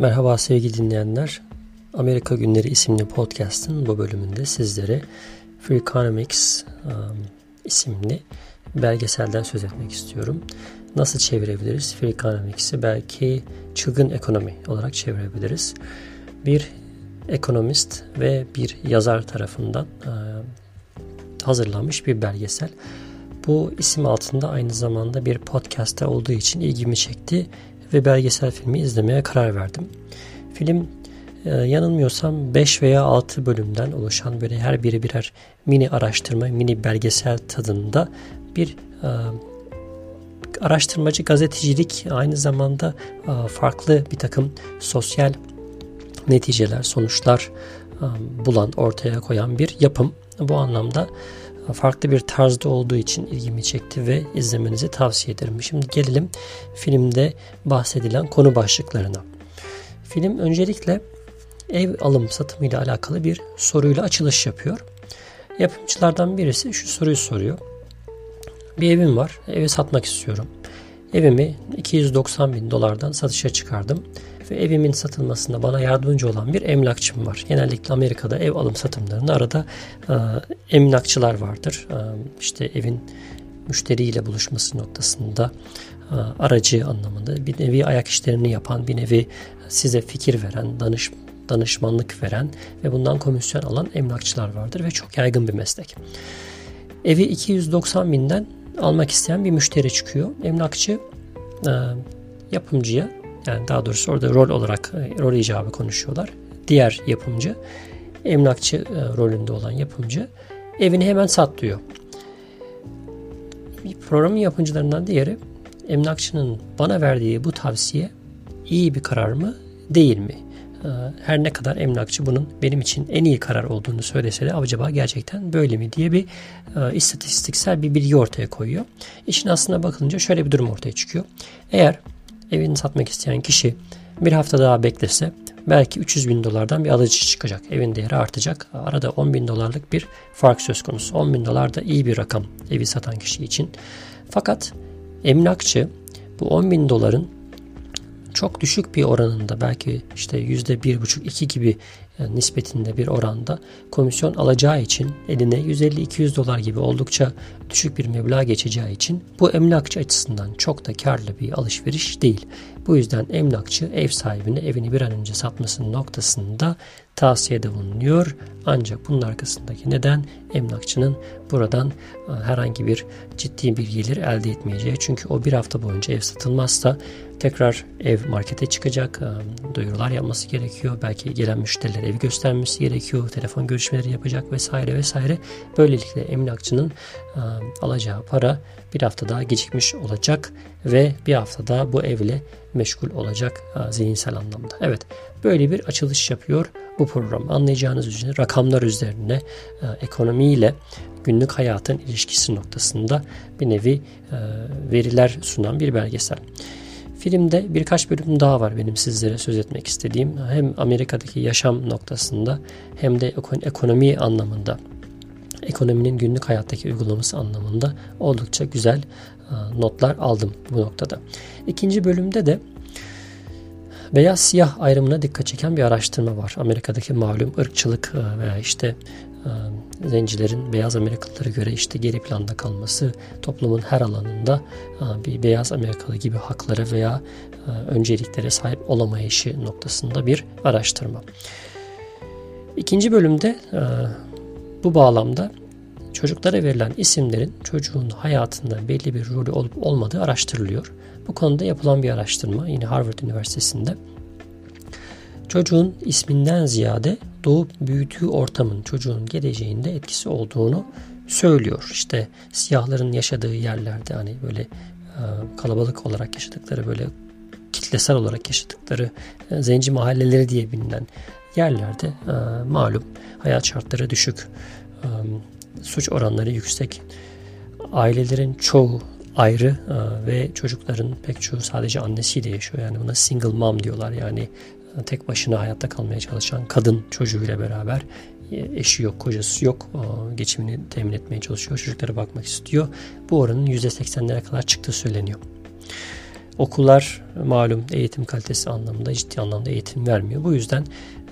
Merhaba sevgili dinleyenler. Amerika Günleri isimli podcast'ın bu bölümünde sizlere Free Economics um, isimli belgeselden söz etmek istiyorum. Nasıl çevirebiliriz? Free Economics'i belki çılgın ekonomi olarak çevirebiliriz. Bir ekonomist ve bir yazar tarafından uh, hazırlanmış bir belgesel. Bu isim altında aynı zamanda bir podcast'te olduğu için ilgimi çekti ve belgesel filmi izlemeye karar verdim. Film e, yanılmıyorsam 5 veya 6 bölümden oluşan böyle her biri birer mini araştırma, mini belgesel tadında bir e, araştırmacı gazetecilik aynı zamanda e, farklı bir takım sosyal neticeler, sonuçlar bulan, ortaya koyan bir yapım. Bu anlamda farklı bir tarzda olduğu için ilgimi çekti ve izlemenizi tavsiye ederim. Şimdi gelelim filmde bahsedilen konu başlıklarına. Film öncelikle ev alım satımı ile alakalı bir soruyla açılış yapıyor. Yapımcılardan birisi şu soruyu soruyor. Bir evim var, evi satmak istiyorum. Evimi 290 bin dolardan satışa çıkardım ve evimin satılmasında bana yardımcı olan bir emlakçım var. Genellikle Amerika'da ev alım satımlarında arada e, emlakçılar vardır. E, işte evin müşteriyle buluşması noktasında e, aracı anlamında bir nevi ayak işlerini yapan, bir nevi size fikir veren, danış danışmanlık veren ve bundan komisyon alan emlakçılar vardır ve çok yaygın bir meslek. Evi 290 binden almak isteyen bir müşteri çıkıyor. Emlakçı e, yapımcıya yani daha doğrusu orada rol olarak e, rol icabı konuşuyorlar. Diğer yapımcı emlakçı e, rolünde olan yapımcı evini hemen sat diyor. Programın yapımcılarından diğeri emlakçının bana verdiği bu tavsiye iyi bir karar mı değil mi? E, her ne kadar emlakçı bunun benim için en iyi karar olduğunu söylese de acaba gerçekten böyle mi diye bir istatistiksel bir bilgi ortaya koyuyor. İşin aslına bakılınca şöyle bir durum ortaya çıkıyor. Eğer evini satmak isteyen kişi bir hafta daha beklese belki 300 bin dolardan bir alıcı çıkacak. Evin değeri artacak. Arada 10 bin dolarlık bir fark söz konusu. 10 bin dolar da iyi bir rakam evi satan kişi için. Fakat emlakçı bu 10 bin doların çok düşük bir oranında belki işte yüzde bir buçuk iki gibi yani nispetinde bir oranda komisyon alacağı için eline 150-200 dolar gibi oldukça düşük bir meblağ geçeceği için bu emlakçı açısından çok da karlı bir alışveriş değil. Bu yüzden emlakçı ev sahibine evini bir an önce satmasının noktasında tavsiyede bulunuyor. Ancak bunun arkasındaki neden emlakçının buradan e, herhangi bir ciddi bir gelir elde etmeyeceği. Çünkü o bir hafta boyunca ev satılmazsa tekrar ev markete çıkacak, e, duyurular yapması gerekiyor. Belki gelen müşterilere evi göstermesi gerekiyor, telefon görüşmeleri yapacak vesaire vesaire. Böylelikle emlakçının e, alacağı para bir hafta daha gecikmiş olacak ve bir hafta daha bu evle meşgul olacak e, zihinsel anlamda. Evet böyle bir açılış yapıyor bu program. Anlayacağınız üzere rakamlar üzerine e, ekonomiyle günlük hayatın ilişkisi noktasında bir nevi veriler sunan bir belgesel. Filmde birkaç bölüm daha var benim sizlere söz etmek istediğim. Hem Amerika'daki yaşam noktasında hem de ekonomi anlamında ekonominin günlük hayattaki uygulaması anlamında oldukça güzel e, notlar aldım bu noktada. İkinci bölümde de beyaz siyah ayrımına dikkat çeken bir araştırma var. Amerika'daki malum ırkçılık e, veya işte e, zencilerin beyaz Amerikalılara göre işte geri planda kalması, toplumun her alanında bir beyaz Amerikalı gibi haklara veya önceliklere sahip olamayışı noktasında bir araştırma. İkinci bölümde bu bağlamda çocuklara verilen isimlerin çocuğun hayatında belli bir rolü olup olmadığı araştırılıyor. Bu konuda yapılan bir araştırma yine Harvard Üniversitesi'nde çocuğun isminden ziyade doğup büyüdüğü ortamın çocuğun geleceğinde etkisi olduğunu söylüyor. İşte siyahların yaşadığı yerlerde hani böyle e, kalabalık olarak yaşadıkları böyle kitlesel olarak yaşadıkları e, zenci mahalleleri diye bilinen yerlerde e, malum hayat şartları düşük, suç oranları yüksek, ailelerin çoğu ayrı ve çocukların pek çoğu sadece annesiyle yaşıyor. Yani buna single mom diyorlar. Yani tek başına hayatta kalmaya çalışan kadın çocuğuyla beraber e, eşi yok, kocası yok. Geçimini temin etmeye çalışıyor. Çocuklara bakmak istiyor. Bu oranın %80'lere kadar çıktığı söyleniyor. okullar malum eğitim kalitesi anlamında ciddi anlamda eğitim vermiyor. Bu yüzden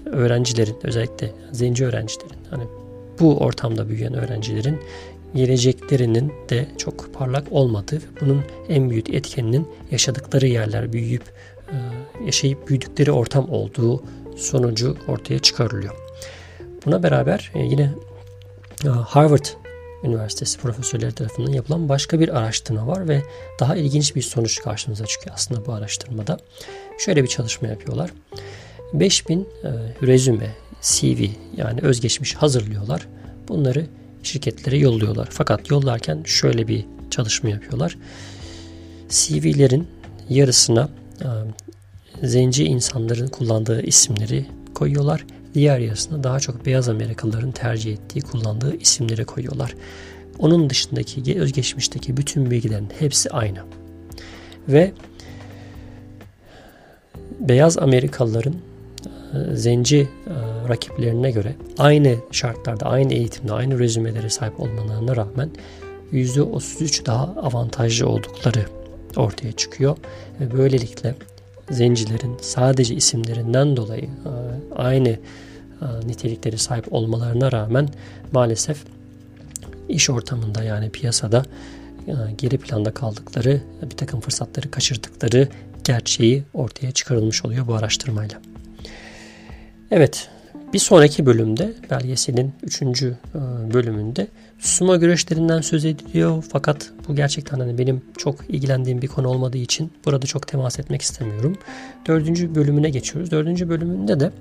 öğrencilerin özellikle zenci öğrencilerin hani bu ortamda büyüyen öğrencilerin geleceklerinin de çok parlak olmadığı bunun en büyük etkeninin yaşadıkları yerler büyüyüp yaşayıp büyüdükleri ortam olduğu sonucu ortaya çıkarılıyor. Buna beraber e, yine e, Harvard Üniversitesi profesörleri tarafından yapılan başka bir araştırma var ve daha ilginç bir sonuç karşımıza çıkıyor aslında bu araştırmada. Şöyle bir çalışma yapıyorlar. 5000 e, rezüme, CV yani özgeçmiş hazırlıyorlar. Bunları şirketlere yolluyorlar. Fakat yollarken şöyle bir çalışma yapıyorlar. CV'lerin yarısına zenci insanların kullandığı isimleri koyuyorlar. Diğer yarısına daha çok beyaz Amerikalıların tercih ettiği, kullandığı isimleri koyuyorlar. Onun dışındaki özgeçmişteki bütün bilgilerin hepsi aynı. Ve beyaz Amerikalıların e, zenci e, rakiplerine göre aynı şartlarda, aynı eğitimde, aynı rezümelere sahip olmalarına rağmen %33 daha avantajlı oldukları ortaya çıkıyor. Ve böylelikle zencilerin sadece isimlerinden dolayı e, aynı nitelikleri sahip olmalarına rağmen maalesef iş ortamında yani piyasada geri planda kaldıkları, bir takım fırsatları kaçırdıkları gerçeği ortaya çıkarılmış oluyor bu araştırmayla. Evet, bir sonraki bölümde belgeselin 3. E, bölümünde sumo güreşlerinden söz ediliyor. Fakat bu gerçekten hani benim çok ilgilendiğim bir konu olmadığı için burada çok temas etmek istemiyorum. Dördüncü bölümüne geçiyoruz. Dördüncü bölümünde de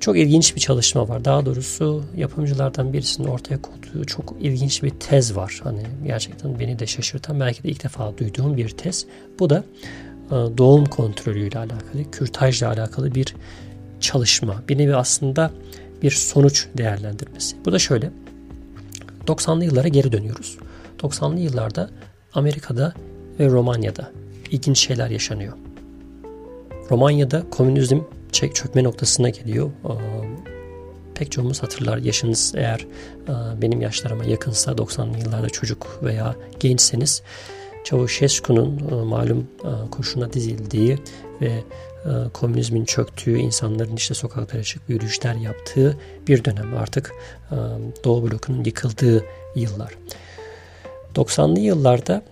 çok ilginç bir çalışma var. Daha doğrusu yapımcılardan birisinin ortaya koyduğu çok ilginç bir tez var. Hani gerçekten beni de şaşırtan belki de ilk defa duyduğum bir tez. Bu da e, doğum kontrolüyle alakalı, kürtajla alakalı bir çalışma. Bir nevi aslında bir sonuç değerlendirmesi. Bu da şöyle. 90'lı yıllara geri dönüyoruz. 90'lı yıllarda Amerika'da ve Romanya'da ilginç şeyler yaşanıyor. Romanya'da komünizm çökme noktasına geliyor. Pek çoğumuz hatırlar yaşınız eğer benim yaşlarıma yakınsa 90'lı yıllarda çocuk veya gençseniz Çavuşescu'nun malum kurşuna dizildiği ve komünizmin çöktüğü, insanların işte sokaklara çıkıp yürüyüşler yaptığı bir dönem artık Doğu blokunun yıkıldığı yıllar. 90'lı yıllarda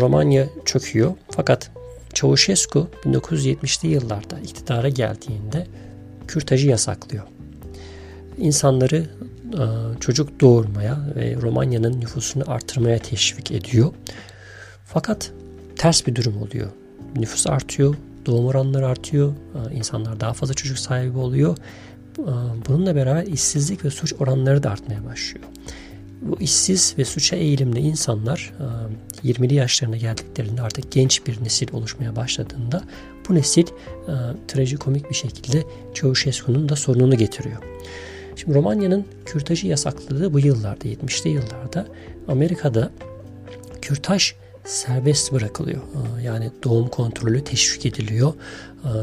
Romanya çöküyor fakat Çavuşescu 1970'li yıllarda iktidara geldiğinde kürtajı yasaklıyor. İnsanları çocuk doğurmaya ve Romanya'nın nüfusunu artırmaya teşvik ediyor. Fakat ters bir durum oluyor. Nüfus artıyor, doğum oranları artıyor, insanlar daha fazla çocuk sahibi oluyor. Bununla beraber işsizlik ve suç oranları da artmaya başlıyor. Bu işsiz ve suça eğilimli insanlar 20'li yaşlarına geldiklerinde artık genç bir nesil oluşmaya başladığında bu nesil trajikomik bir şekilde Ceausescu'nun da sorununu getiriyor. Şimdi Romanya'nın kürtajı yasakladığı bu yıllarda 70'li yıllarda Amerika'da kürtaj serbest bırakılıyor. Yani doğum kontrolü teşvik ediliyor.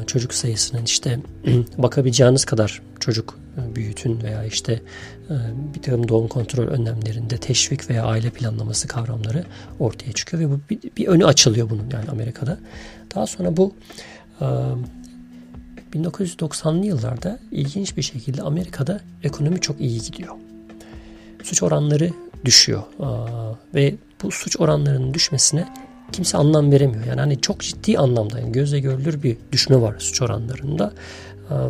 Çocuk sayısının işte bakabileceğiniz kadar çocuk e, büyütün veya işte e, bir takım doğum kontrol önlemlerinde teşvik veya aile planlaması kavramları ortaya çıkıyor ve bu bir, bir önü açılıyor bunun yani Amerika'da. Daha sonra bu 1990'lı yıllarda ilginç bir şekilde Amerika'da ekonomi çok iyi gidiyor. Suç oranları düşüyor ve bu suç oranlarının düşmesine kimse anlam veremiyor. Yani hani çok ciddi anlamda yani gözle görülür bir düşme var suç oranlarında.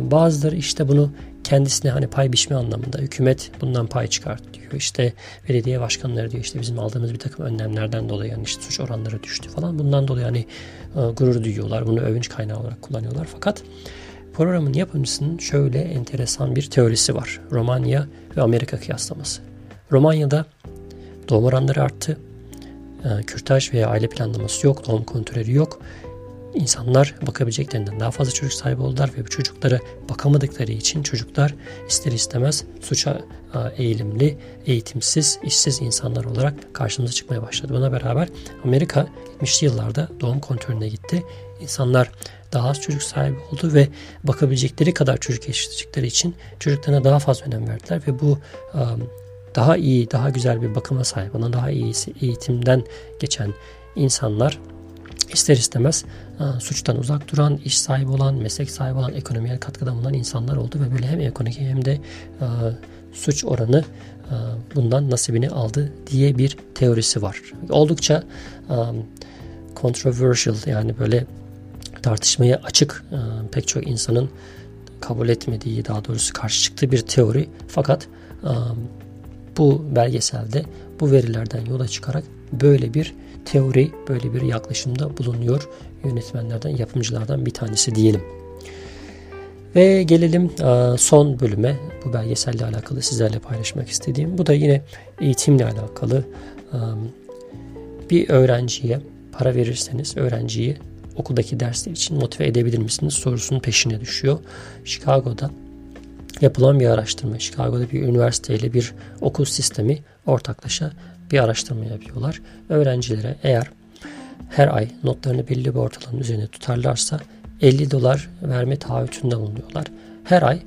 Bazıları işte bunu kendisine hani pay biçme anlamında hükümet bundan pay çıkart diyor. İşte belediye başkanları diyor işte bizim aldığımız bir takım önlemlerden dolayı yani işte suç oranları düştü falan. Bundan dolayı hani gurur duyuyorlar. Bunu övünç kaynağı olarak kullanıyorlar. Fakat programın yapımcısının şöyle enteresan bir teorisi var. Romanya ve Amerika kıyaslaması. Romanya'da doğum oranları arttı. Kürtaj veya aile planlaması yok, doğum kontrolü yok insanlar bakabileceklerinden daha fazla çocuk sahibi oldular ve bu çocuklara bakamadıkları için çocuklar ister istemez suça eğilimli, eğitimsiz, işsiz insanlar olarak karşımıza çıkmaya başladı. Buna beraber Amerika 70'li yıllarda doğum kontrolüne gitti. İnsanlar daha az çocuk sahibi oldu ve bakabilecekleri kadar çocuk yetiştirdikleri için çocuklarına daha fazla önem verdiler ve bu daha iyi, daha güzel bir bakıma sahip olan, daha iyi eğitimden geçen insanlar ister istemez suçtan uzak duran, iş sahibi olan, meslek sahibi olan, ekonomiye katkıda bulunan insanlar oldu ve böyle hem ekonomik hem de suç oranı bundan nasibini aldı diye bir teorisi var. Oldukça controversial yani böyle tartışmaya açık pek çok insanın kabul etmediği daha doğrusu karşı çıktığı bir teori fakat bu belgeselde bu verilerden yola çıkarak böyle bir teori, böyle bir yaklaşımda bulunuyor yönetmenlerden, yapımcılardan bir tanesi diyelim. Ve gelelim son bölüme. Bu belgeselle alakalı sizlerle paylaşmak istediğim. Bu da yine eğitimle alakalı. Bir öğrenciye para verirseniz öğrenciyi okuldaki dersler için motive edebilir misiniz sorusunun peşine düşüyor. Chicago'da yapılan bir araştırma. Chicago'da bir üniversiteyle bir okul sistemi ortaklaşa bir araştırma yapıyorlar. Öğrencilere eğer her ay notlarını belli bir ortalamanın üzerine tutarlarsa 50 dolar verme taahhütünde bulunuyorlar. Her ay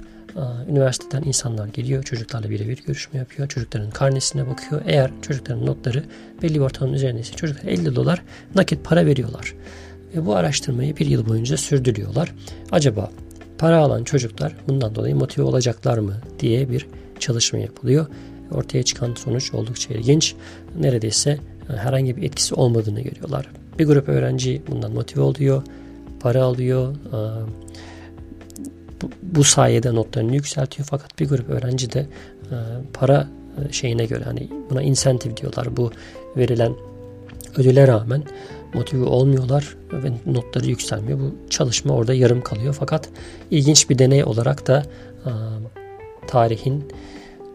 üniversiteden insanlar geliyor. Çocuklarla birebir görüşme yapıyor. Çocukların karnesine bakıyor. Eğer çocukların notları belli bir ortalamanın üzerindeyse çocuklar 50 dolar nakit para veriyorlar. Ve bu araştırmayı bir yıl boyunca sürdürüyorlar. Acaba para alan çocuklar bundan dolayı motive olacaklar mı diye bir çalışma yapılıyor. Ortaya çıkan sonuç oldukça ilginç. Neredeyse e, herhangi bir etkisi olmadığını görüyorlar. Bir grup öğrenci bundan motive oluyor, para alıyor, e, bu sayede notlarını yükseltiyor. Fakat bir grup öğrenci de e, para şeyine göre hani buna insentif diyorlar. Bu verilen ödüle rağmen motive olmuyorlar ve notları yükselmiyor. Bu çalışma orada yarım kalıyor. Fakat ilginç bir deney olarak da tarihin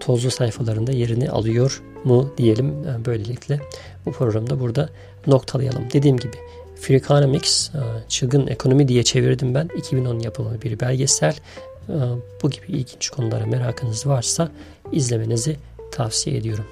tozlu sayfalarında yerini alıyor mu diyelim. Böylelikle bu programda burada noktalayalım. Dediğim gibi Freakonomics, çılgın ekonomi diye çevirdim ben. 2010 yapımı bir belgesel. Bu gibi ilginç konulara merakınız varsa izlemenizi tavsiye ediyorum.